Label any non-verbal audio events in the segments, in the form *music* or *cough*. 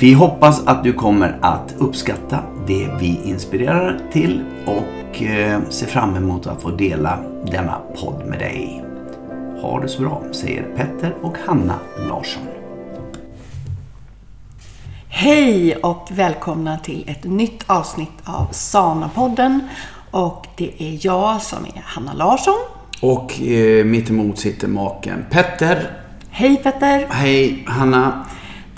Vi hoppas att du kommer att uppskatta det vi inspirerar till och eh, ser fram emot att få dela denna podd med dig. Ha det så bra, säger Petter och Hanna Larsson. Hej och välkomna till ett nytt avsnitt av Sana-podden. Och det är jag som är Hanna Larsson. Och eh, mitt emot sitter maken Petter. Hej Petter! Hej Hanna!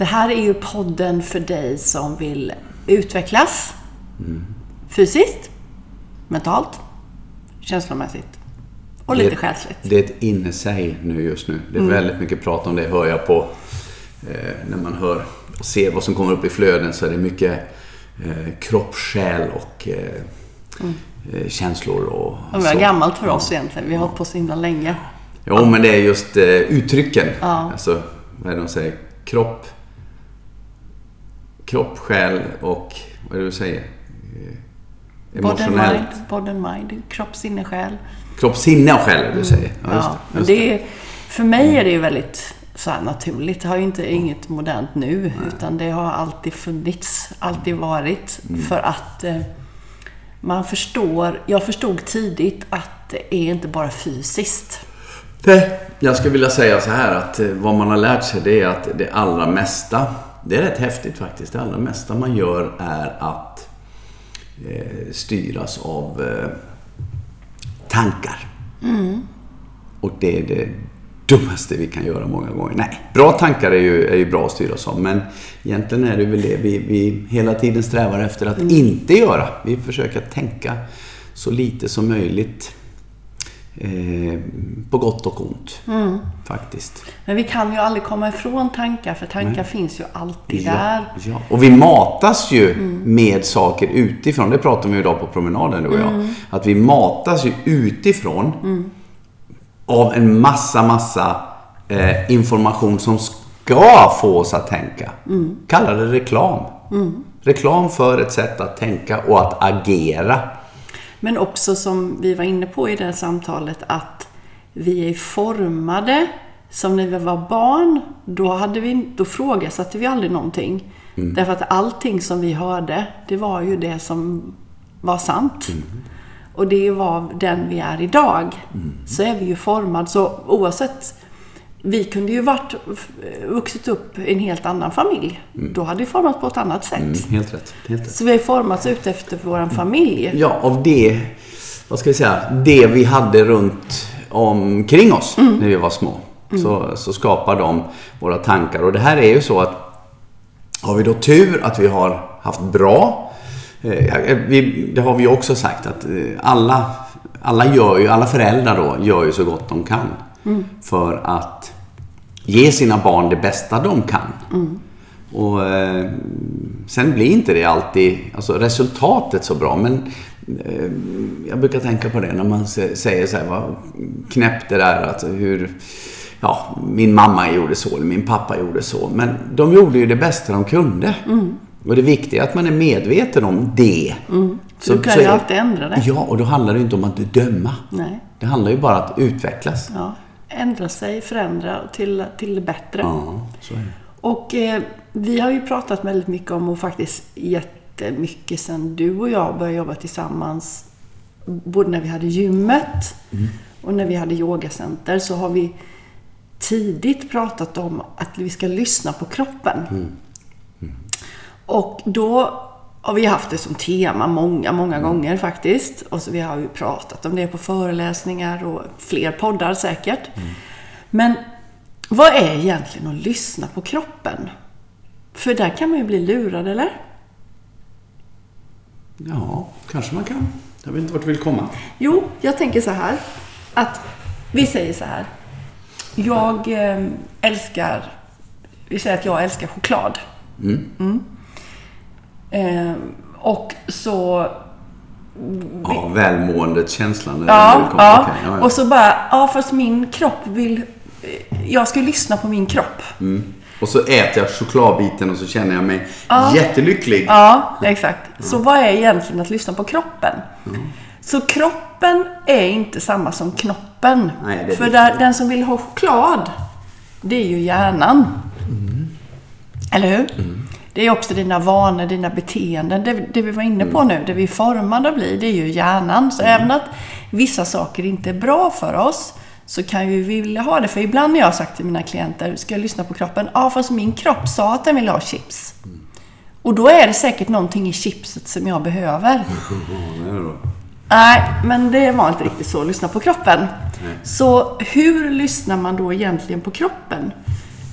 Det här är ju podden för dig som vill utvecklas mm. fysiskt, mentalt, känslomässigt och lite själsligt. Det är ett inne sig nu just nu. Det är mm. väldigt mycket prat om det, hör jag på. Eh, när man hör och ser vad som kommer upp i flöden så är det mycket eh, kropp, själ och eh, mm. Eh, känslor och Det var gammalt för oss egentligen. Vi har hållit på så himla länge. Jo, men det är just eh, uttrycken. Ja. Alltså, vad är det de säger? Kropp, kropp, själ och vad är det du säger? Emotionellt. Body mind, mind. Kropp, sinne, själ. Kropp, sinne och själ, du säger. Ja, just, ja, just det. Är, för mig är det ju väldigt så naturligt. Det har ju inte inget modernt nu. Nej. Utan det har alltid funnits, alltid varit. Mm. För att eh, man förstår, jag förstod tidigt att det är inte bara fysiskt. Nej, jag skulle vilja säga så här att eh, vad man har lärt sig det är att det allra mesta, det är rätt häftigt faktiskt, det allra mesta man gör är att eh, styras av eh, tankar. Mm. Och det är det dummaste vi kan göra många gånger. Nej, bra tankar är ju, är ju bra att styras av. Men egentligen är det väl det vi, vi hela tiden strävar efter att mm. inte göra. Vi försöker tänka så lite som möjligt. Eh, på gott och ont. Mm. Faktiskt. Men vi kan ju aldrig komma ifrån tankar, för tankar Nej. finns ju alltid ja, där. Ja. Och vi matas ju mm. med saker utifrån. Det pratade vi idag på promenaden, du och jag. Mm. Att vi matas ju utifrån mm av en massa, massa eh, information som ska få oss att tänka. Mm. Kalla det reklam. Mm. Reklam för ett sätt att tänka och att agera. Men också som vi var inne på i det här samtalet att vi är formade som när vi var barn. Då, hade vi, då frågasatte vi aldrig någonting. Mm. Därför att allting som vi hörde, det var ju det som var sant. Mm och det var den vi är idag, mm. så är vi ju formad. Så oavsett, vi kunde ju varit, vuxit upp i en helt annan familj. Mm. Då hade vi formats på ett annat sätt. Mm, helt, rätt, helt rätt. Så vi har formats ut efter vår familj. Ja, av det, vad ska vi säga, det vi hade runt omkring oss mm. när vi var små. Mm. Så, så skapar de våra tankar. Och det här är ju så att har vi då tur att vi har haft bra Eh, vi, det har vi också sagt att eh, alla, alla, gör ju, alla föräldrar då gör ju så gott de kan. Mm. För att ge sina barn det bästa de kan. Mm. Och eh, Sen blir inte det alltid alltså resultatet så bra. Men eh, jag brukar tänka på det när man säger så här, vad knäppt det där. Alltså hur, ja, min mamma gjorde så, eller min pappa gjorde så. Men de gjorde ju det bästa de kunde. Mm. Och det viktiga är att man är medveten om det. Mm. Så, du kan ju alltid ändra det. Ja, och då handlar det inte om att döma. Nej. Det handlar ju bara om att utvecklas. Ja. Ändra sig, förändra till, till det bättre. Ja, så är det. Och eh, vi har ju pratat väldigt mycket om och faktiskt jättemycket sen du och jag började jobba tillsammans. Både när vi hade gymmet mm. och när vi hade yogacenter så har vi tidigt pratat om att vi ska lyssna på kroppen. Mm. Och då Och vi har haft det som tema många, många gånger faktiskt. Och så vi har ju pratat om det på föreläsningar och fler poddar säkert. Men vad är egentligen att lyssna på kroppen? För där kan man ju bli lurad, eller? Ja, kanske man kan. Jag vet inte vart du vill komma. Jo, jag tänker så här. Att vi säger så här. Jag eh, älskar... Vi säger att jag älskar choklad. Mm. Eh, och så... Ja, välmåendet, känslan. Ja, ja. Ja, ja. Och så bara, ja fast min kropp vill... eh, Jag ska lyssna på min kropp. Och så äter jag chokladbiten och så känner jag mig jättelycklig. Ja, exakt. Så vad är egentligen att lyssna på kroppen? Så kroppen är inte samma som knoppen. Nej, För där, den som vill ha choklad, det är ju hjärnan. Eller hur? Det är också dina vanor, dina beteenden. Det, det vi var inne på nu, det vi är formade att bli, det är ju hjärnan. Så även att vissa saker inte är bra för oss, så kan vi vilja ha det. För ibland när jag har sagt till mina klienter, ska jag lyssna på kroppen? Ja, fast min kropp sa att den ville ha chips. Och då är det säkert någonting i chipset som jag behöver. *laughs* Nej, men det var inte riktigt så. Lyssna på kroppen. Så hur lyssnar man då egentligen på kroppen?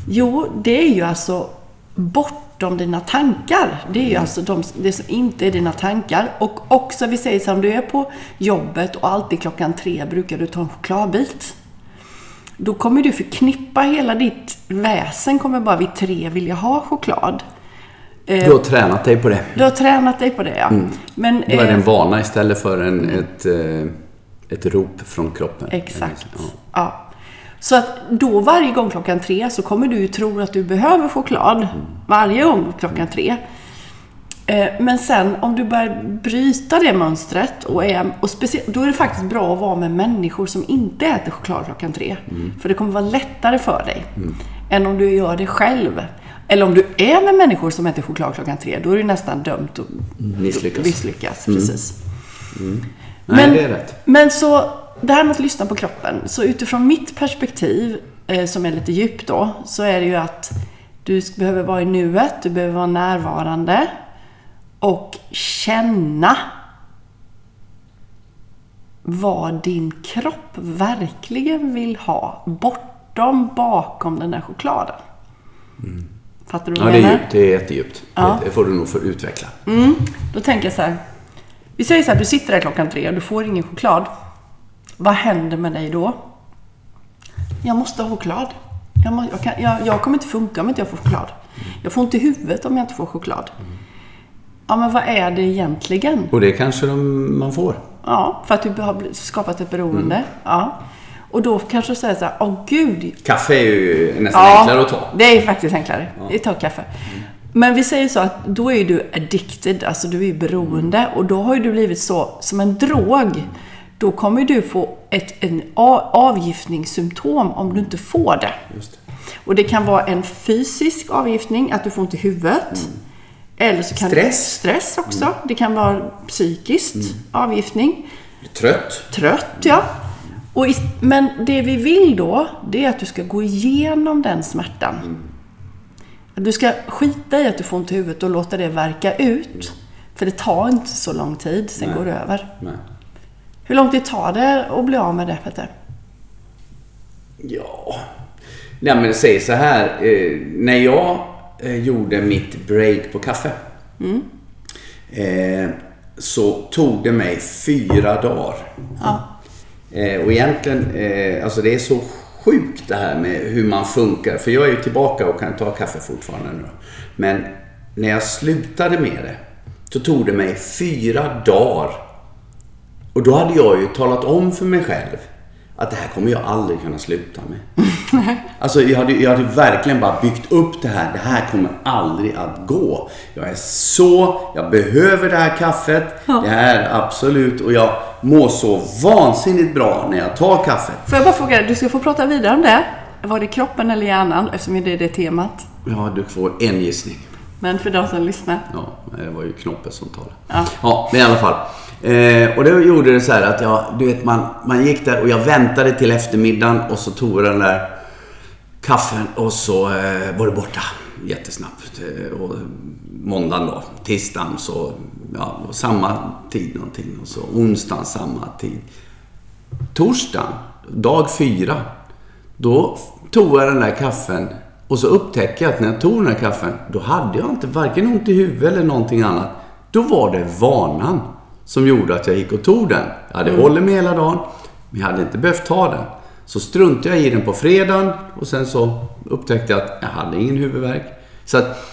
Jo, det är ju alltså bortom dina tankar. Det är ju alltså de, det som inte är dina tankar. Och också, vi säger så om du är på jobbet och alltid klockan tre brukar du ta en chokladbit. Då kommer du förknippa hela ditt väsen, kommer bara vid tre vilja ha choklad. Eh, Du har tränat dig på det. Du har tränat dig på det, ja. Men, Då är det eh, en vana istället för en, ett, eh, ett rop från kroppen. Exakt. Ja. Ja. Så att då varje gång klockan tre så kommer du ju tro att du behöver choklad. Varje gång klockan tre. Eh, Men sen om du börjar bryta det mönstret och, är, och speciellt, då är det faktiskt bra att vara med människor som inte äter choklad klockan tre. För det kommer vara lättare för dig än om du gör det själv. Eller om du är med människor som äter choklad klockan tre, då är du nästan dömt att Misslyckas. misslyckas. Precis. Nej, det är rätt. Men så, det här med att lyssna på kroppen. Så utifrån mitt perspektiv, eh, som är lite djupt då, så är det ju att du behöver vara i nuet, du behöver vara närvarande och känna vad din kropp verkligen vill ha bortom, bakom den där chokladen. Fattar du Ja, vad det jag är menar? djupt. Det är jättedjupt. Ja. Det, det får du nog få utveckla. Då tänker jag så här. Vi säger så här, du sitter där klockan tre och du får ingen choklad. Vad händer med dig då? Jag måste ha choklad. Jag, må, jag, kan, jag, jag kommer inte funka om inte jag får choklad. Jag får ont i huvudet om jag inte får choklad. Ja, men vad är det egentligen? Och det kanske de, man får. Ja, för att du har skapat ett beroende. Ja. Och då kanske du säger så här, åh gud, Kaffe är ju nästan enklare att ta. det är faktiskt enklare. Vi tar kaffe. Men vi säger så att då är du addicted, alltså du är beroende. Och då har ju du blivit så, som en drog. Då kommer du få ett en avgiftningssymptom om du inte får det. Det. Och det kan vara en fysisk avgiftning, att du får ont i huvudet. Eller så kan Stress. stress också. Det kan vara psykiskt avgiftning. Blir trött. Trött, ja. Och i, men det vi vill då, det är att du ska gå igenom den smärtan. Du ska skita i att du får ont i huvudet och låta det verka ut. För det tar inte så lång tid, sen Nej. går det över. Nej. Hur lång tid tar det att bli av med det, Petter? Ja... Nej men säg så här. Eh, när jag eh, gjorde mitt break på kaffe. Eh, så tog det mig fyra dagar. Ja. Eh, och egentligen, eh, alltså det är så sjukt det här med hur man funkar. För jag är ju tillbaka och kan ta kaffe fortfarande nu. Men när jag slutade med det, så tog det mig fyra dagar. Och då hade jag ju talat om för mig själv att det här kommer jag aldrig kunna sluta med. *laughs* Alltså jag hade, jag hade verkligen bara byggt upp det här. Det här kommer aldrig att gå. Jag är så, jag behöver det här kaffet. Det här är absolut, och jag mår så vansinnigt bra när jag tar kaffet. Får jag bara fråga, du ska få prata vidare om det. Var det kroppen eller hjärnan? Eftersom det är det temat. Ja, du får en gissning. Men för de som lyssnar. Ja, det var ju Knoppe som talade. Ja. Ja, men i alla fall. Eh, och det gjorde det så här att jag, du vet, man, man gick där och jag väntade till eftermiddagen och så tog jag den där kaffen och så eh, var det borta. jättesnabbt. Eh, Och måndagen då, tisdagen så, ja, samma tid någonting. Och så onsdagen samma tid. Torsdagen, dag fyra, då tog jag den där kaffen och så upptäckte jag att när jag tog den där kaffen, då hade jag inte varken ont i huvudet eller någonting annat. Då var det vanan som gjorde att jag gick och tog den. Jag hade hållit mig hela dagen, men jag hade inte behövt ta den. Så struntade jag i den på fredagen och sen så upptäckte jag att jag hade ingen huvudvärk. Så att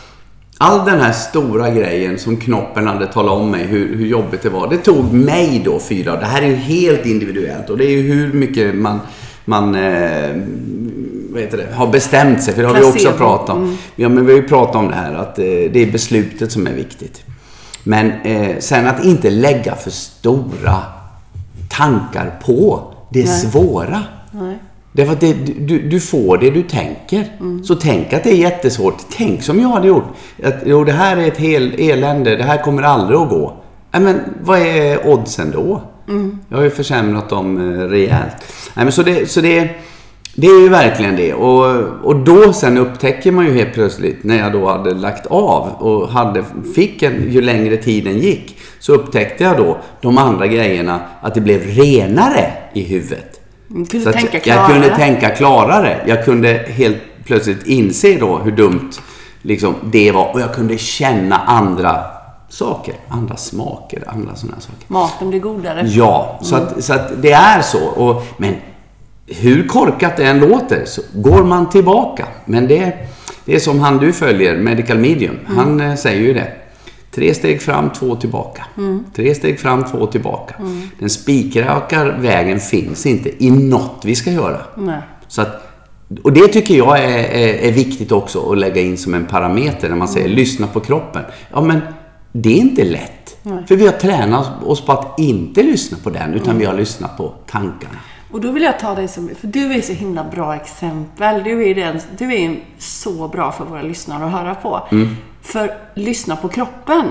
all den här stora grejen som knoppen hade talat om mig hur, hur jobbigt det var. Det tog mig då fyra dagar. Det här är ju helt individuellt och det är ju hur mycket man, man eh, vad heter det, har bestämt sig. För det har vi också Placebo. pratat om. Ja, men vi har ju pratat om det här att eh, det är beslutet som är viktigt. Men eh, sen att inte lägga för stora tankar på det Nej. svåra. Nej. Därför att det, du, du får det du tänker. Så tänk att det är jättesvårt. Tänk som jag hade gjort. Att, jo, det här är ett hel elände. Det här kommer aldrig att gå. Nej, men vad är oddsen då? Jag har ju försämrat dem eh, rejält. Nej, men så det, så det, det är ju verkligen det. Och, och då sen upptäcker man ju helt plötsligt, när jag då hade lagt av och hade, fick en, ju längre tiden gick, så upptäckte jag då de andra grejerna, att det blev renare i huvudet. Så jag klarare. kunde tänka klarare. Jag kunde helt plötsligt inse då hur dumt liksom, det var. Och jag kunde känna andra saker. Andra smaker, andra sådana saker. Maten blir godare. Ja, så, att, så att det är så. Och, men hur korkat det än låter så går man tillbaka. Men det, det är som han du följer, Medical Medium. Han eh, säger ju det. Tre steg fram, två tillbaka. Tre steg fram, två tillbaka. Den spikraka vägen finns inte i något vi ska göra. Nej. Så att, och det tycker jag är, är, är viktigt också att lägga in som en parameter när man säger lyssna på kroppen. Ja, men det är inte lätt. För vi har tränat oss på att inte lyssna på den, utan vi har lyssnat på tankarna. Och då vill jag ta dig som, för du är så himla bra exempel. Du är, den, du är så bra för våra lyssnare att höra på. För lyssna på kroppen.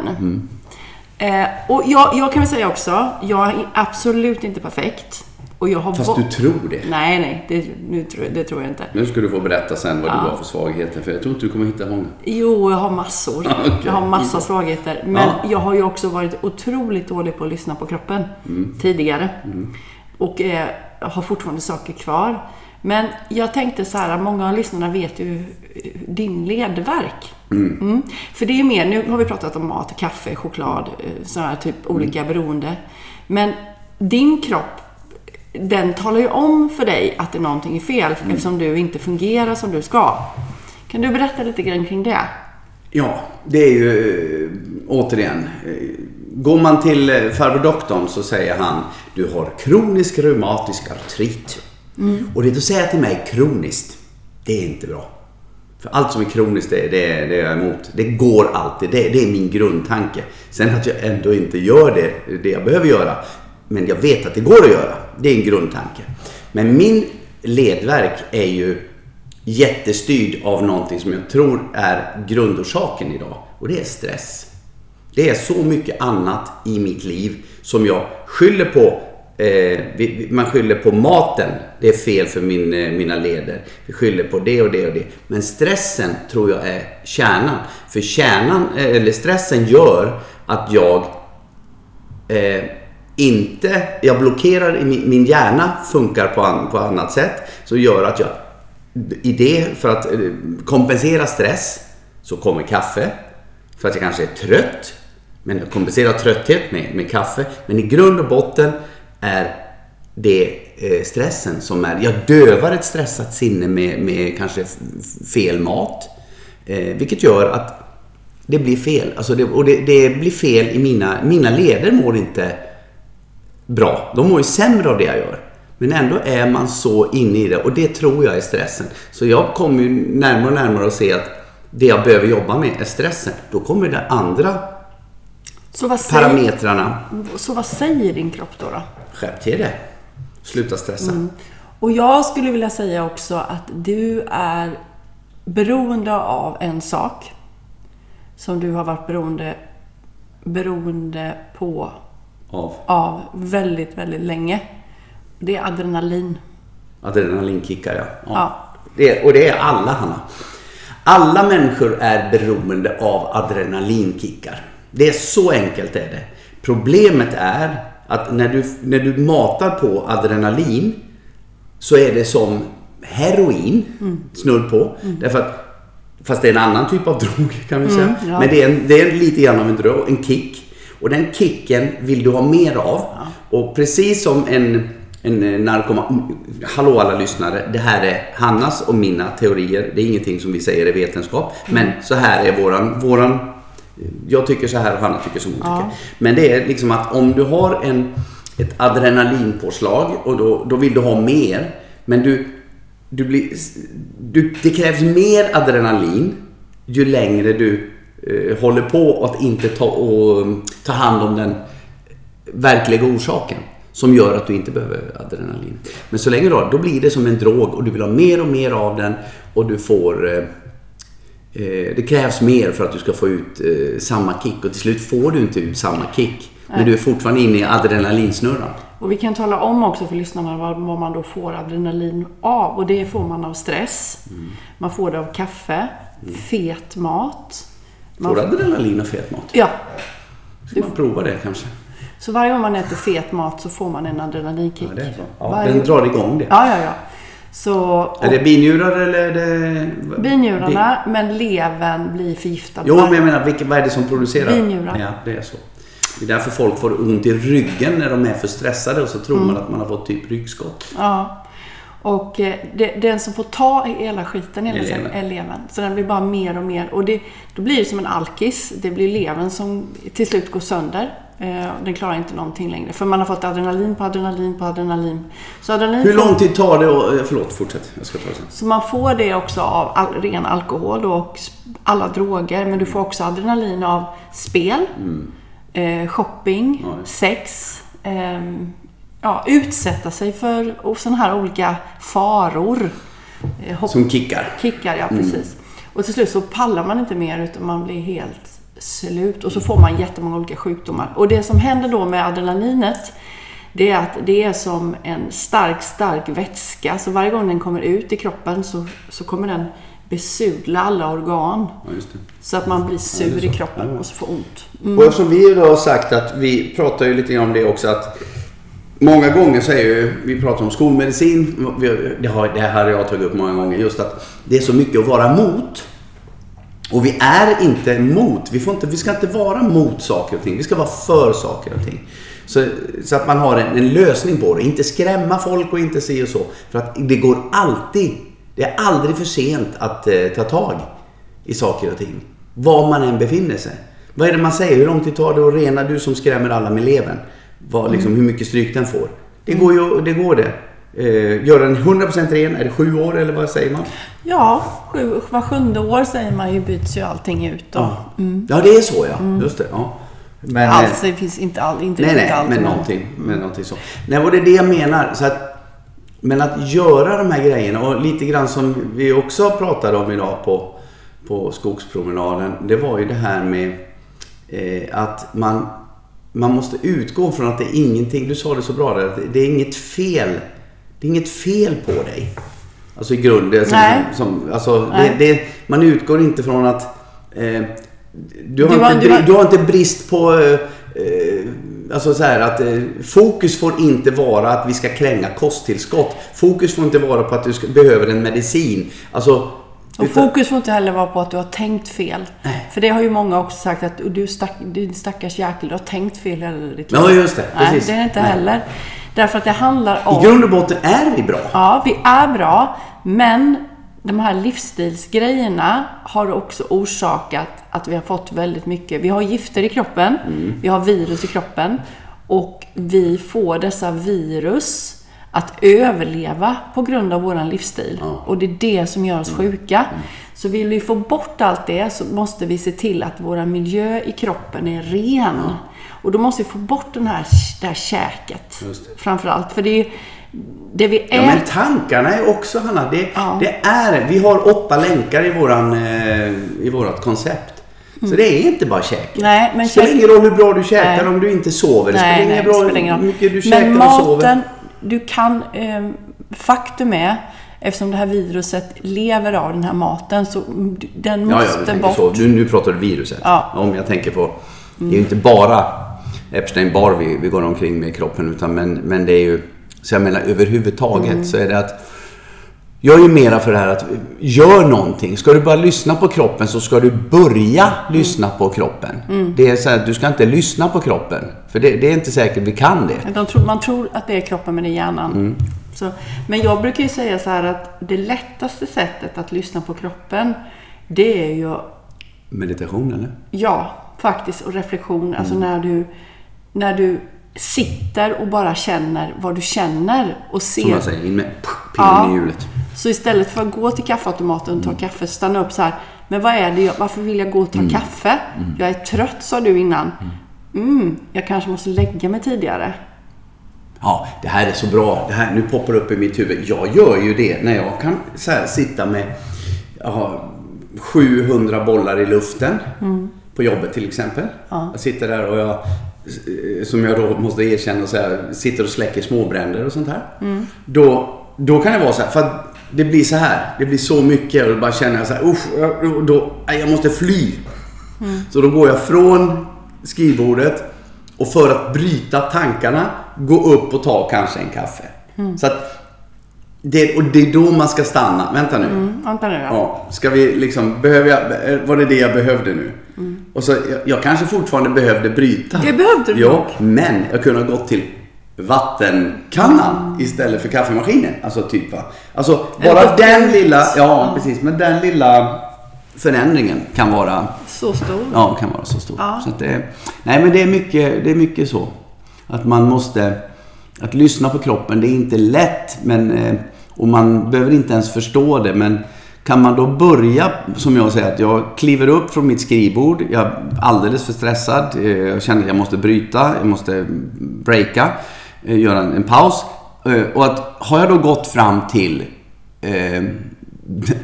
Eh, och jag, jag kan väl säga också, jag är absolut inte perfekt. Och jag har Fast du tror det. Nej, nej, det, nu tror, det tror jag inte. Nu ska du få berätta sen vad du har för svagheter, för jag tror inte du kommer hitta många. Jo, jag har massor. *laughs* Okej. Jag har massa svagheter. Men Ja. jag har ju också varit otroligt dålig på att lyssna på kroppen Mm. tidigare. Och eh, har fortfarande saker kvar. Men jag tänkte så här, många av lyssnarna vet ju eh, din ledvärk. Mm. För det är mer, nu har vi pratat om mat, kaffe, choklad, eh, sådana här typ Mm. olika beroende. Men din kropp, den talar ju om för dig att det är någonting är fel Mm. eftersom du inte fungerar som du ska. Kan du berätta lite grann kring det? Ja, det är ju eh, återigen. Går man till eh, farbror doktorn så säger han du har kronisk reumatisk artrit. Och det du säger till mig kroniskt, det är inte bra. För allt som är kroniskt, det, det, det är jag emot. Det går alltid. Det, det är min grundtanke. Sen att jag ändå inte gör det, det jag behöver göra. Men jag vet att det går att göra. Det är en grundtanke. Men min ledverk är ju jättestyrd av någonting som jag tror är grundorsaken idag. Och det är stress. Det är så mycket annat i mitt liv som jag skyller på. Eh, man skyller på maten. Det är fel för min, eh, mina leder. Vi skyller på det och det och det. Men stressen tror jag är kärnan. För kärnan, eh, eller stressen gör att jag eh, inte, jag blockerar, i min, min hjärna funkar på, an, på annat sätt. Så gör att jag, i det, för att eh, kompensera stress, så kommer kaffe. För att jag kanske är trött. Men jag kompenserar trötthet med, med kaffe. Men i grund och botten är det eh, stressen som är, jag dövar ett stressat sinne med, med kanske fel mat. Eh, vilket gör att det blir fel. Alltså det, och det, det blir fel i mina, mina leder mår inte bra. De mår ju sämre av det jag gör. Men ändå är man så inne i det och det tror jag är stressen. Så jag kommer ju närmare och närmare att se att det jag behöver jobba med är stressen. Då kommer det andra så vad, säger, parametrarna. så vad säger din kropp då? då? Skärp till det. Sluta stressa. Och jag skulle vilja säga också att du är beroende av en sak som du har varit beroende, beroende på Av av väldigt, väldigt länge. Det är adrenalin. adrenalinkickar ja. Ja. Det, och det är alla Hanna. Alla människor är beroende av adrenalinkickar. Det är så enkelt är det. Problemet är att när du, när du matar på adrenalin så är det som heroin, mm. snudd på. Mm. Därför att, fast det är en annan typ av *laughs* drog kan vi säga. Mm, ja. Men det är, en, det är lite grann av en drog, en kick. Och den kicken vill du ha mer av. Ja. Och precis som en, en narkoman... Hallå alla lyssnare. Det här är Hannas och mina teorier. Det är ingenting som vi säger är vetenskap. Men så här är våran, våran jag tycker så här och Hanna tycker som hon ja. tycker. Men det är liksom att om du har en, ett adrenalinpåslag och då, då vill du ha mer. Men du, du blir, du, det krävs mer adrenalin ju längre du eh, håller på att inte ta, och, ta hand om den verkliga orsaken. Som gör att du inte behöver adrenalin. Men så länge du har då blir det som en drog och du vill ha mer och mer av den och du får eh, Eh, det krävs mer för att du ska få ut eh, samma kick och till slut får du inte ut samma kick. Men du är fortfarande inne i adrenalinsnurran. Och vi kan tala om också för lyssnarna vad, vad man då får adrenalin av. Och det får man av stress. Mm. Man får det av kaffe, mm. fet mat. Man får du adrenalin av fet mat? Ja. Ska man prova det kanske? Så varje gång man äter fet mat så får man en adrenalinkick. Ja, det är så. Ja, varje... Den drar igång det. Ja, ja, ja. Så, är det binjurar eller är det... Binjurarna, men levern blir förgiftad. Jo, men jag menar, vilka, vad är det som producerar? Binjurar. Ja, det är så. Det är därför folk får ont i ryggen när de är för stressade och så tror mm. man att man har fått typ ryggskott. Ja. Och eh, det, den som får ta hela skiten hela tiden är levern. Så den blir bara mer och mer. Och det, då blir det som en alkis. Det blir levern som till slut går sönder. Eh, den klarar inte någonting längre. För man har fått adrenalin på adrenalin på adrenalin. Så adrenalin Hur lång tid tar det att... Eh, förlåt, fortsätt. Jag ska ta det sen. Så man får det också av all, ren alkohol och alla droger. Men du får också adrenalin av spel, mm. eh, shopping, ja. sex. Eh, ja, utsätta sig för sådana här olika faror. Eh, Som kickar. Kickar, ja precis. Mm. Och till slut så pallar man inte mer utan man blir helt slut och så får man jättemånga olika sjukdomar. Och det som händer då med adrenalinet det är att det är som en stark, stark vätska. Så varje gång den kommer ut i kroppen så, så kommer den besudla alla organ. Ja, så att man blir sur ja, i kroppen ja, och så får ont. Mm. Och eftersom vi då har sagt att vi pratar ju lite grann om det också att Många gånger så är ju, vi pratar om skolmedicin, det, har, det här har jag tagit upp många gånger, just att det är så mycket att vara mot. Och vi är inte mot. Vi, får inte, vi ska inte vara mot saker och ting. Vi ska vara för saker och ting. Så, så att man har en, en, lösning på det. Inte skrämma folk och inte se och så. För att det går alltid. Det är aldrig för sent att eh, ta tag i saker och ting. Var man än befinner sig. Vad är det man säger? Hur lång tid tar det att rena du som skrämmer alla med leven? Vad, liksom, mm. Hur mycket stryk den får. Det går ju det går det. Eh, gör den 100% ren? Är det sju år eller vad säger man? Ja, sju, var sjunde år säger man ju byts ju allting ut. Och, ja. Mm. ja, det är så ja. Mm. Just det. Ja. Men, alltså, det finns inte, all, inte nej, nej, allt. Men någonting, men någonting så. Nej, och det är det jag menar. Så att, men att göra de här grejerna och lite grann som vi också pratade om idag på, på skogspromenaden. Det var ju det här med eh, att man, man måste utgå från att det är ingenting. Du sa det så bra där. Det är inget fel det är inget fel på dig. Alltså i grunden. Nej. Som, alltså. Det, det, man utgår inte från att eh, du, har du, inte, du, har... du har inte brist på... Eh, eh, alltså så här att eh, fokus får inte vara att vi ska kränga kosttillskott. Fokus får inte vara på att du ska, behöver en medicin. Alltså, och fokus får inte heller vara på att du har tänkt fel. Nej. För det har ju många också sagt att du stack, din stackars jäkel, du har tänkt fel hela ditt liv. Ja, just det. Nej, det är det inte Nej. heller. Därför att det handlar om... I grund och botten är vi bra. Ja, vi är bra. Men de här livsstilsgrejerna har också orsakat att vi har fått väldigt mycket. Vi har gifter i kroppen, mm. vi har virus i kroppen och vi får dessa virus att överleva på grund av vår livsstil. Ja. Och det är det som gör oss mm. sjuka. Mm. Så vill vi få bort allt det så måste vi se till att vår miljö i kroppen är ren. Och då måste vi få bort den här, det här käket. Framförallt. För det är det vi är... Ja, men tankarna är också, Hanna. Det, ja. det är, vi har åtta länkar i, våran, eh, i vårt koncept. Mm. Så det är inte bara käket. Nej, men det spelar ingen roll hur bra du käkar nej. om du inte sover. Det spelar ingen roll hur mycket du käkar men maten, och sover. Du kan, eh, faktum är eftersom det här viruset lever av den här maten så den Ja, måste jag tänker bort. så. Nu, nu pratar du viruset. Ja. Om jag tänker på... Det är ju inte bara Epstein-Barr vi, vi går omkring med i kroppen. Utan, men, men det är ju... Så jag menar överhuvudtaget Mm. så är det att... Jag är ju mera för det här att gör någonting. Ska du bara lyssna på kroppen så ska du börja Mm. lyssna på kroppen. Det är så här, du ska inte lyssna på kroppen. För det, det är inte säkert vi kan det. De tror, man tror att det är kroppen men det är hjärnan. Mm. Så, men jag brukar ju säga så här att det lättaste sättet att lyssna på kroppen det är ju, Meditation eller? ja, faktiskt, och reflektion. Alltså Mm. när du, när du sitter och bara känner vad du känner och Som ser. jag säger, in med pinnen Ja. i hjulet. Så istället för att gå till kaffeautomaten och ta kaffe, stanna upp så här. Men vad är det jag, varför vill jag gå och ta Mm. kaffe? Jag är trött sa du innan. Mm, jag kanske måste lägga mig tidigare. Ja, det här är så bra. Det här, nu poppar upp i mitt huvud. Jag gör ju det när jag kan så här, sitta med har 700 bollar i luften. På jobbet till exempel. Jag sitter där och jag, eh, som jag då måste erkänna, så här, sitter och släcker småbränder och sånt här. Då, då kan det vara så här, för att det blir så här. Det blir så mycket och då bara känner jag så här, usch, jag, då, jag måste fly. Så då går jag från skrivbordet och för att bryta tankarna gå upp och ta kanske en kaffe. Så att det, och det är då man ska stanna. Vänta nu. Mm, vänta nu ja. Ja, ska vi liksom, behöver jag, var det det jag behövde nu? Och så, jag, jag kanske fortfarande behövde bryta. Det behövde du Ja, men jag kunde ha gått till vattenkannan istället för kaffemaskinen. Alltså typ va. Alltså bara den lilla, ja precis, men den lilla förändringen kan vara Så stor. Ja, kan vara så stor. Ja. Så det, nej, men det är, mycket, det är mycket så. Att man måste... Att lyssna på kroppen, det är inte lätt. Men, eh, och man behöver inte ens förstå det. Men kan man då börja, som jag säger, att jag kliver upp från mitt skrivbord. Jag är alldeles för stressad. eh, Jag känner att jag måste bryta, jag måste breaka. eh, Göra en, en paus. Och att har jag då gått fram till *laughs*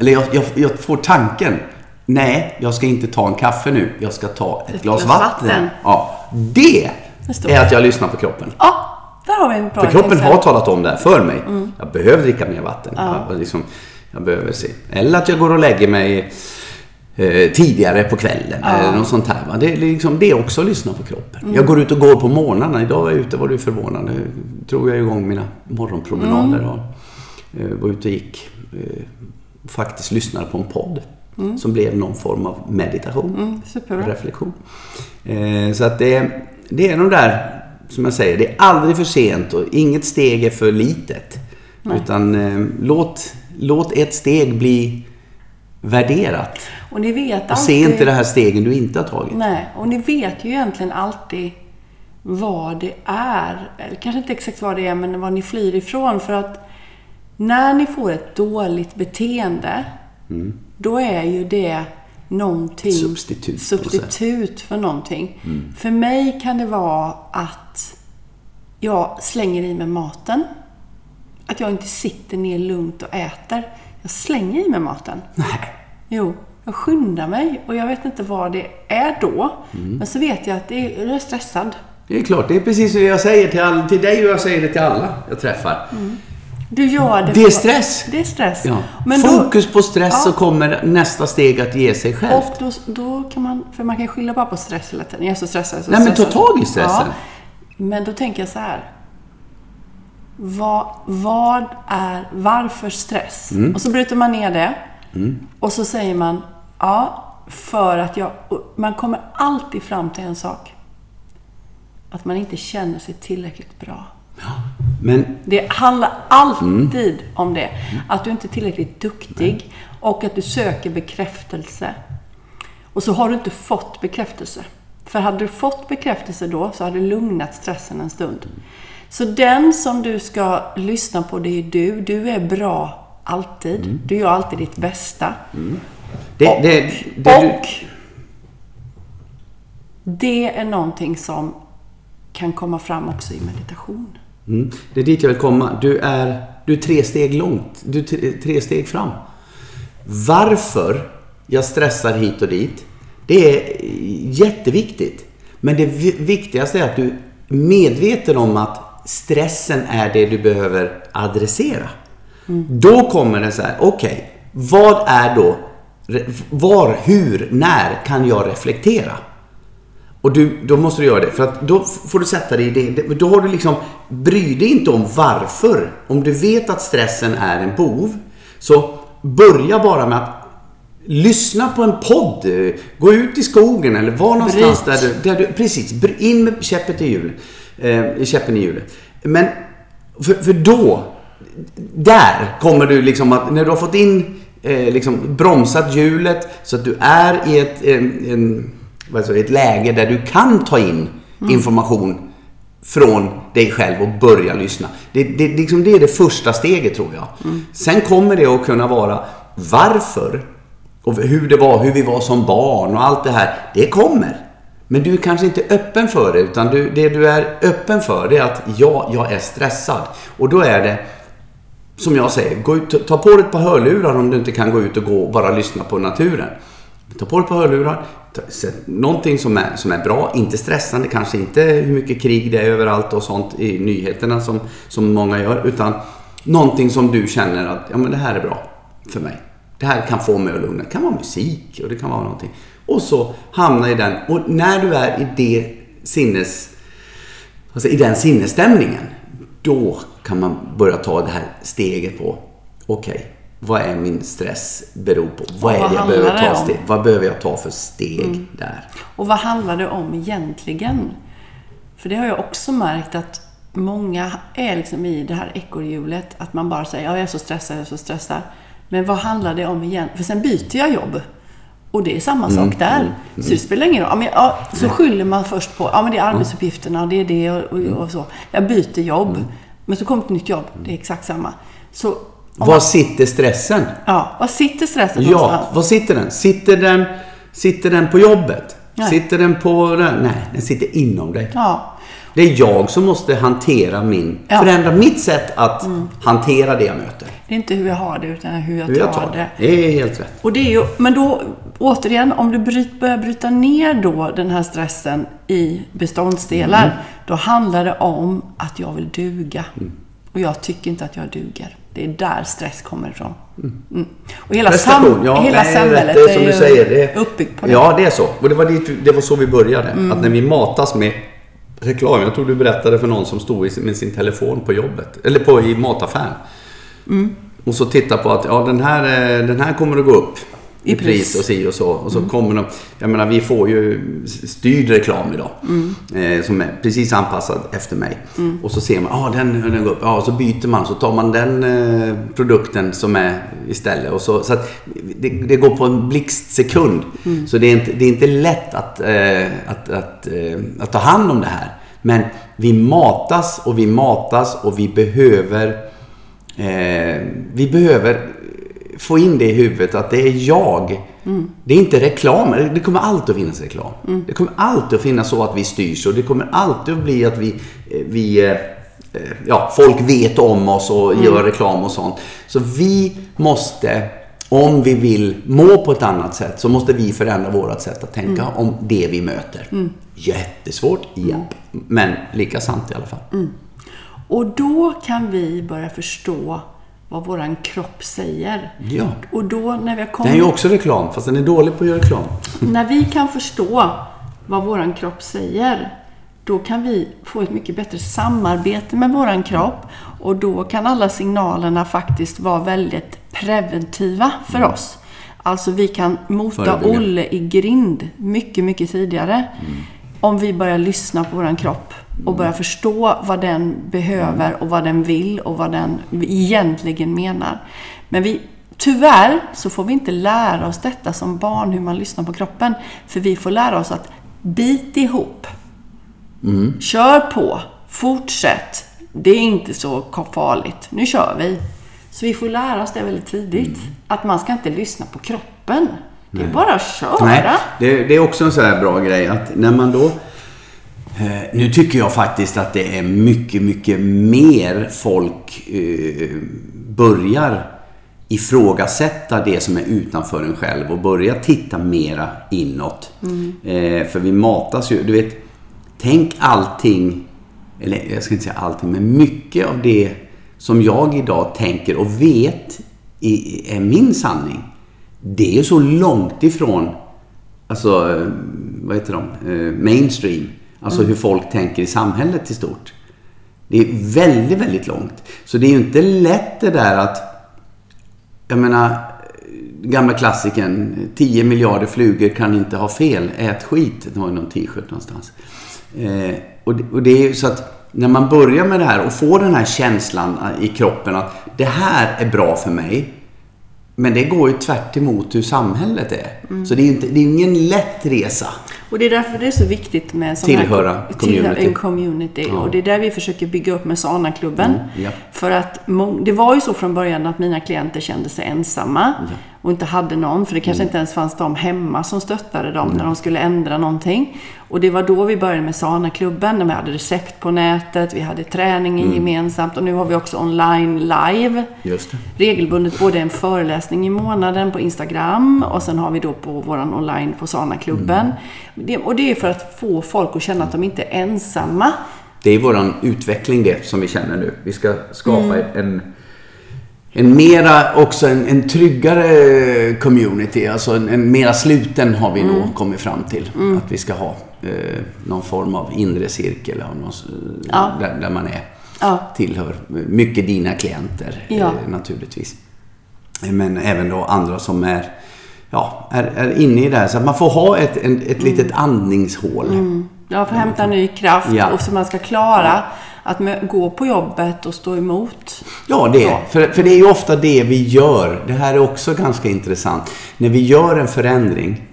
eller jag, jag, jag får tanken. Nej, jag ska inte ta en kaffe nu. Jag ska ta ett, Ett glas, glas vatten. vatten. Ja, det är att jag lyssnar på kroppen. Ja, där har vi en bra För kroppen exempel. har talat om det här för mig. Mm. Jag behöver dricka mer vatten. Jag, liksom, jag behöver se. Eller att jag går och lägger mig eh, tidigare på kvällen. Eller något sånt här. Det, är liksom, det är också att lyssna på kroppen. Mm. Jag går ut och går på morgnarna. Idag var jag ute var du förvånad. Nu drog jag igång mina morgonpromenader. Mm. Och, eh, var ute och gick. Eh, faktiskt lyssnade på en podd. Som blev någon form av meditation Mm, reflektion. Eh, så att det, det är de där, som jag säger, det är aldrig för sent och inget steg är för litet. Utan eh, låt, låt ett steg bli värderat. Och ni vet Och alltid... se inte det här stegen du inte har tagit. Nej, och ni vet ju egentligen alltid vad det är. Eller kanske inte exakt vad det är, men vad ni flyr ifrån. För att när ni får ett dåligt beteende, Mm. Då är ju det någonting... Substitut. Substitut för någonting. Mm. För mig kan det vara att jag slänger i mig maten. Att jag inte sitter ner lugnt och äter. Jag slänger i mig maten. Nej. Jo, jag skyndar mig och jag vet inte vad det är då. Mm. Men så vet jag att det är, jag är stressad. Det är klart, det är precis det jag säger till, all, till dig och jag säger det till alla jag träffar. Du gör det Det är stress. Det är stress. Ja. Men då, Fokus på stress Ja. så kommer nästa steg att ge sig självt. och då, då kan man, för man kan skylla bara på stress hela tiden. Jag är så stressad, så Nej, men ta stressad. tag i stressen. Ja. Men då tänker jag så här. Vad, vad är, varför stress? Mm. Och så bryter man ner det. Och så säger man, ja, för att jag... Man kommer alltid fram till en sak. Att man inte känner sig tillräckligt bra. Men Det handlar alltid Mm. om det. Att du inte är tillräckligt duktig och att du söker bekräftelse. Och så har du inte fått bekräftelse. För hade du fått bekräftelse då så hade du lugnat stressen en stund. Så den som du ska lyssna på, det är du. Du är bra alltid. Mm. Du gör alltid ditt bästa. det, Och- det, det, du- och det är någonting som kan komma fram också i meditation. Mm. Det är dit jag vill komma. Du är, du är tre steg långt. Du är tre, tre steg fram. Varför jag stressar hit och dit, det är jätteviktigt. Men det vi- viktigaste är att du är medveten om att stressen är det du behöver adressera. Då kommer det så här, okej, vad är då, var, hur, när kan jag reflektera? Och du, då måste du göra det. För att då får du sätta dig i det. Då har du liksom, bry dig inte om varför. Om du vet att stressen är en bov. Så börja bara med att lyssna på en podd. Gå ut i skogen eller var någonstans där du, där du... Precis, in med käppet i hjulet. Eh, käppen i hjulet. Men, för, för då, där kommer du liksom att, när du har fått in, eh, liksom bromsat hjulet så att du är i ett, en, en alltså ett läge där du kan ta in mm. information från dig själv och börja lyssna. Det, det, liksom det är det första steget tror jag. Mm. Sen kommer det att kunna vara varför och hur det var, hur vi var som barn och allt det här. Det kommer. Men du är kanske inte öppen för det, utan du, det du är öppen för det är att ja, jag är stressad. Och då är det, som jag säger, gå ut, ta på dig ett par hörlurar om du inte kan gå ut och gå och bara lyssna på naturen. Ta på dig ett par hörlurar, någonting som är, som är bra, inte stressande, kanske inte hur mycket krig det är överallt och sånt i nyheterna som, som många gör, utan någonting som du känner att ja, men det här är bra för mig. Det här kan få mig att lugna. Det kan vara musik och det kan vara någonting. Och så hamna i den. Och när du är i det sinnes... Alltså i den sinnesstämningen. Då kan man börja ta det här steget på. Okej, okay, vad är min stress beror på? Vad är det jag behöver ta steg? Vad behöver jag ta för steg mm. där? Och vad handlar det om egentligen? För det har jag också märkt att många är liksom i det här ekorrhjulet. Att man bara säger ja, jag är så stressad, jag är så stressad. Men vad handlar det om igen? För sen byter jag jobb. Och det är samma mm, sak där. Mm, mm. Så det spelar ingen roll. Ja, ja, så skyller man först på ja, men det är arbetsuppgifterna och det är det och, och, mm. och så. Jag byter jobb. Mm. Men så kommer ett nytt jobb. Det är exakt samma. Så, var sitter stressen? Ja, var sitter stressen Ja, någonstans? var sitter den? Sitter den, sitter den på jobbet? Nej. Sitter den på... Nej, den sitter inom dig. Ja. Det är jag som måste hantera min... Ja. Förändra mitt sätt att mm. hantera det jag möter. Det är inte hur jag har det, utan hur jag, hur jag tar, tar det. Det är helt rätt. Och det är ju, men då, återigen, om du bryt, börjar bryta ner då den här stressen i beståndsdelar, mm. då handlar det om att jag vill duga. Mm. Och jag tycker inte att jag duger. Det är där stress kommer ifrån. Mm. mm. Och hela, sam ja, hela nej, samhället det är, som är du säger, det, uppbyggt på det. Ja, det är så. Och det var, dit, det var så vi började. Mm. Att när vi matas med reklam. Jag tror du berättade för någon som stod med sin telefon på jobbet. Eller på, i mataffären. Mm. Och så titta på att ja, den, här, eh, den här kommer att gå upp i pris, pris och si och så. Och så mm. kommer de, jag menar vi får ju styrd reklam idag. Mm. Eh, som är precis anpassad efter mig. Mm. Och så ser man, ja ah, den, den går upp. Ja, och så byter man. Så tar man den eh, produkten som är istället. Och så, så att det, det går på en blixtsekund. Mm. Så det är, inte, det är inte lätt att, eh, att, att, eh, att ta hand om det här. Men vi matas och vi matas och vi behöver eh, vi behöver få in det i huvudet att det är jag. Mm. Det är inte reklam. Det kommer alltid att finnas reklam. Mm. Det kommer alltid att finnas så att vi styrs och det kommer alltid att bli att vi, eh, vi eh, ja, folk vet om oss och mm. gör reklam och sånt. Så vi måste, om vi vill må på ett annat sätt, så måste vi förändra vårt sätt att tänka mm. om det vi möter. Mm. Jättesvårt, ja. Men lika sant i alla fall. Mm. Och då kan vi börja förstå vad våran kropp säger. Ja. Och då när vi kommer... Den är ju också reklam, fast den är dålig på att göra reklam. *laughs* när vi kan förstå vad våran kropp säger, då kan vi få ett mycket bättre samarbete med våran kropp. Och då kan alla signalerna faktiskt vara väldigt preventiva för mm. oss. Alltså vi kan mota Olle i grind mycket, mycket tidigare. Mm. Om vi börjar lyssna på våran kropp och börja förstå vad den behöver och vad den vill och vad den egentligen menar. Men vi, tyvärr så får vi inte lära oss detta som barn, hur man lyssnar på kroppen. För vi får lära oss att bit ihop. Mm. Kör på. Fortsätt. Det är inte så farligt. Nu kör vi. Så vi får lära oss det väldigt tidigt. Mm. Att man ska inte lyssna på kroppen. Det är Nej. bara att köra. Nej, det, det, är också en sån här bra grej att när man då nu tycker jag faktiskt att det är mycket, mycket mer folk eh, börjar ifrågasätta det som är utanför en själv och börja titta mera inåt. Mm. Eh, för vi matas ju, du vet, tänk allting, eller jag ska inte säga allting, men mycket av det som jag idag tänker och vet i- är min sanning. Det är så långt ifrån, alltså, eh, vad heter de, Eh, mainstream. Alltså hur folk tänker i samhället i stort. Det är väldigt, väldigt långt. Så det är ju inte lätt det där att, jag menar, gamla klassikern, 10 miljarder flugor kan inte ha fel, ät skit. Det var ju någon t-shirt någonstans. Eh, och, det, och det är ju så att när man börjar med det här och får den här känslan i kroppen att det här är bra för mig. Men det går ju tvärt emot hur samhället är. Så det är inte, det är ingen lätt resa. Och det är därför det är så viktigt med sån Tillhöra här, community. en community. Ja. Och det är där vi försöker bygga upp med Sana-klubben. Mm, ja. För att det var ju så från början att mina klienter kände sig ensamma och inte hade någon. För det Mm. kanske inte ens fanns de hemma som stöttade dem när de skulle ändra någonting. Och det var då vi började med Sana-klubben. När vi hade recept på nätet, vi hade träningen Mm. gemensamt och nu har vi också online live regelbundet både en föreläsning i månaden på Instagram och sen har vi då på våran online på Sana-klubben. Det, och det är för att få folk att känna att de inte är ensamma. Det är våran utveckling det som vi känner nu. Vi ska skapa en, en mera, också en, en tryggare community. Alltså en, en mera sluten har vi nog kommit fram till. Att vi ska ha eh, någon form av inre cirkel. Någon, Ja. där, där man är, Ja. tillhör mycket dina klienter Ja. eh, naturligtvis. Men även då andra som är, ja, är, är inne i det här. Så att man får ha ett, en, ett litet andningshål. Ja, för att hämta ny kraft och så man ska klara att gå på jobbet och stå emot. Ja, det för, för det är ju ofta det vi gör. Det här är också ganska intressant. När vi gör en förändring,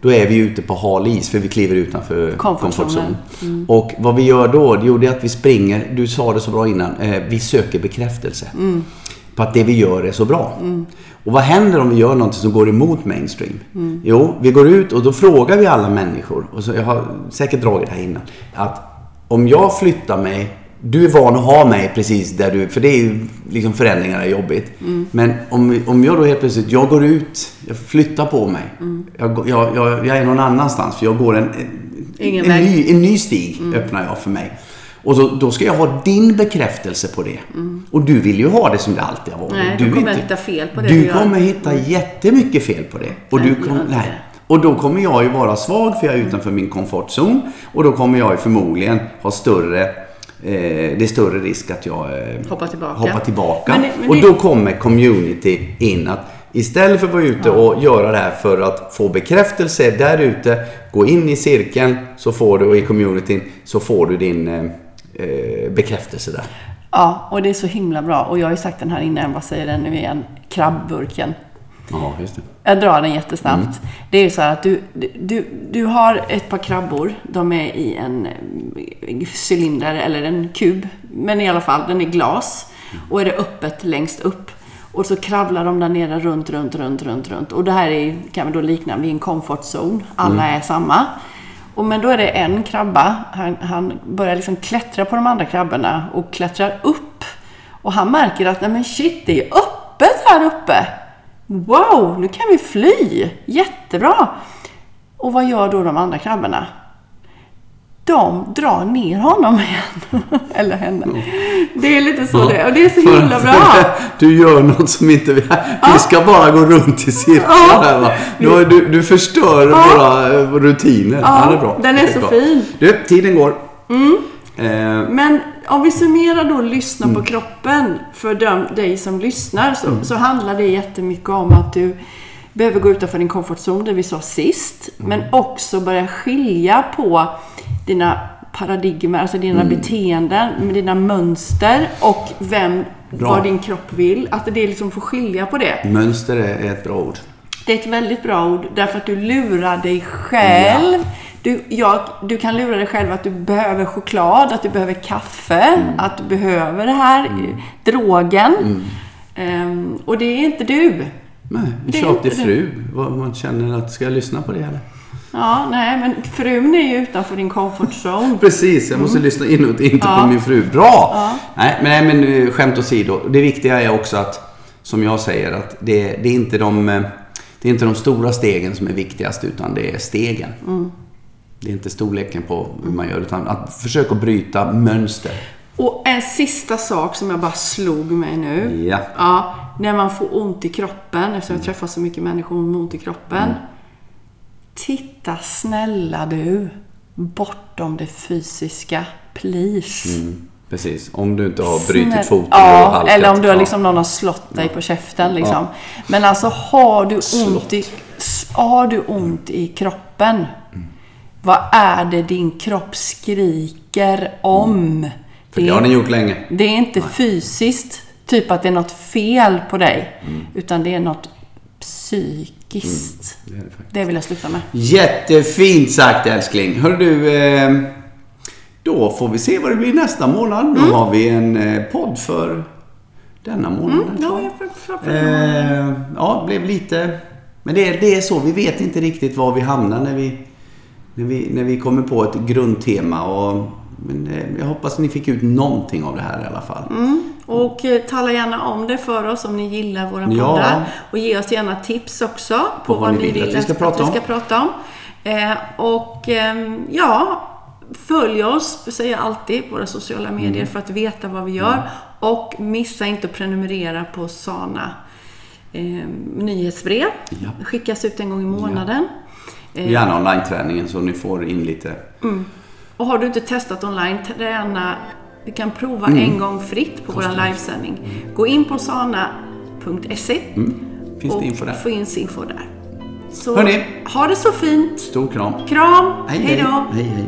då är vi ute på hal is för vi kliver utanför zonen. zone. Och vad vi gör då, jo, det är att vi springer, du sa det så bra innan, eh, vi söker bekräftelse. På att det vi gör är så bra. Och vad händer om vi gör något som går emot mainstream? Jo, vi går ut och då frågar vi alla människor, och så, jag har säkert dragit det här innan, att om jag flyttar mig du är van att ha mig precis där du... För det är ju liksom förändringar är jobbigt. Men om, om jag då helt plötsligt, jag går ut, jag flyttar på mig. Jag, går- jag, jag, jag är någon annanstans för jag går en, en, väg. ny, en ny stig öppnar jag för mig. Och då, då ska jag ha din bekräftelse på det. Och du vill ju ha det som det alltid har varit. Nej, du du kommer inte- hitta fel på det Du kommer hitta jättemycket fel på det. Och, Nej, du kom, nej. och då kommer jag ju vara svag för jag är utanför min komfortzon. Och då kommer jag ju förmodligen ha större det är större risk att jag eh, Hoppar tillbaka. hoppar tillbaka. Men det- men och det- då kommer community in. att Istället för att vara ute och göra det här för att få bekräftelse där ute, gå in i cirkeln så får du, och i communityn, så får du din eh, eh, bekräftelse där. Ja, och det är så himla bra. Och jag har ju sagt den här innan, vad säger den nu igen? Krabbburken. Ja, just det. Jag drar den jättesnabbt. Det är ju så här att du, du, du har ett par krabbor. De är i en eh, cylinder eller en kub. Men i alla fall, den är glas. Och är det öppet längst upp. Och så kravlar de där nere runt, runt, runt, runt, runt. Och det här är, kan vi då likna vid en comfort zone. Alla är samma. Och men då är det en krabba. Han, han börjar liksom klättra på de andra krabborna och klättrar upp. Och han märker att, nej men shit, det är öppet här uppe. Wow, nu kan vi fly! Jättebra! Och vad gör då de andra krabborna? De drar ner honom igen. *laughs* Eller henne. Det är lite så det är. Och det är så För himla bra. *laughs* Du gör något som inte vi... Vi ska bara gå runt i cirklar här va. Du, du, du förstör våra eh, rutiner. Ja, det är bra. den är Det så bra. fin. Du, tiden går. Eh, Men om vi summerar då lyssna Mm. på kroppen för dem, dig som lyssnar så, så handlar det jättemycket om att du behöver gå utanför din comfort zone, det vi sa sist. Mm. Men också börja skilja på dina paradigmer, alltså dina Mm. beteenden, med dina mönster och vem, Bra. vad din kropp vill. Att det liksom får skilja på det. mönster är, är ett bra ord. Det är ett väldigt bra ord därför att du lurar dig själv. Du, jag, du kan lura dig själv att du behöver choklad, att du behöver kaffe, Mm. att du behöver det här, drogen. Ehm, och det är inte du. Nej, en tjatig fru. Vad man känner att, ska jag lyssna på det eller? Ja, nej, men frun är ju utanför din comfort zone. *laughs* Precis, jag måste lyssna inåt, inte Mm. Ja. på min fru. Bra! Nej, men, nej, men eh, skämt åsido. Det viktiga är också att, som jag säger, att det, det, är inte de, eh, det är inte de stora stegen som är viktigast, utan det är stegen. Mm. Det är inte storleken på hur man gör, utan att försöka bryta mönster. Och en sista sak som jag bara slog mig nu. Ja. Ja, när man får ont i kroppen, eftersom jag träffar så mycket människor med ont i kroppen. Titta snälla du, bortom det fysiska. Please. Precis. Om du inte har brutit Snäll- foten och halkat. Ja, eller om du har Ja. liksom, någon har slått dig på käften. Liksom. Men alltså har du, ont i, har du ont i kroppen, vad är det din kropp skriker om? För det har ni gjort länge. det är inte fysiskt, typ att det är något fel på dig. Utan det är något psykiskt. Det är det faktiskt. Det vill jag sluta med. Jättefint sagt älskling. Hör du, eh, då får vi se vad det blir nästa månad. Mm. Då har vi en eh, podd för denna månad. Ja, jag får. Eh, ja, det blev lite... Men det, är- det är så, vi vet inte riktigt var vi hamnar när vi, när vi, när vi kommer på ett grundtema. Och, men eh, jag hoppas att ni fick ut någonting av det här i alla fall. Och eh, tala gärna om det för oss om ni gillar våra Ja. poddar. Och ge oss gärna tips också På vad ni vill att vi ska prata om. ska prata om. Eh, och ehm, ja, följ oss, säger jag alltid, på våra sociala medier Mm. för att veta vad vi gör. Och missa inte att prenumerera på Sana eh, nyhetsbrev. Ja. Skickas ut en gång i månaden. Eh, Gärna online-träningen så ni får in lite... Och har du inte testat online, träna. Du kan prova Mm. en gång fritt på vår livesändning. Gå in på sana.se Finns och info få in info där. Så Hörni. ha det så fint. Stor kram. Kram. Hej, Hej då. hej, hej.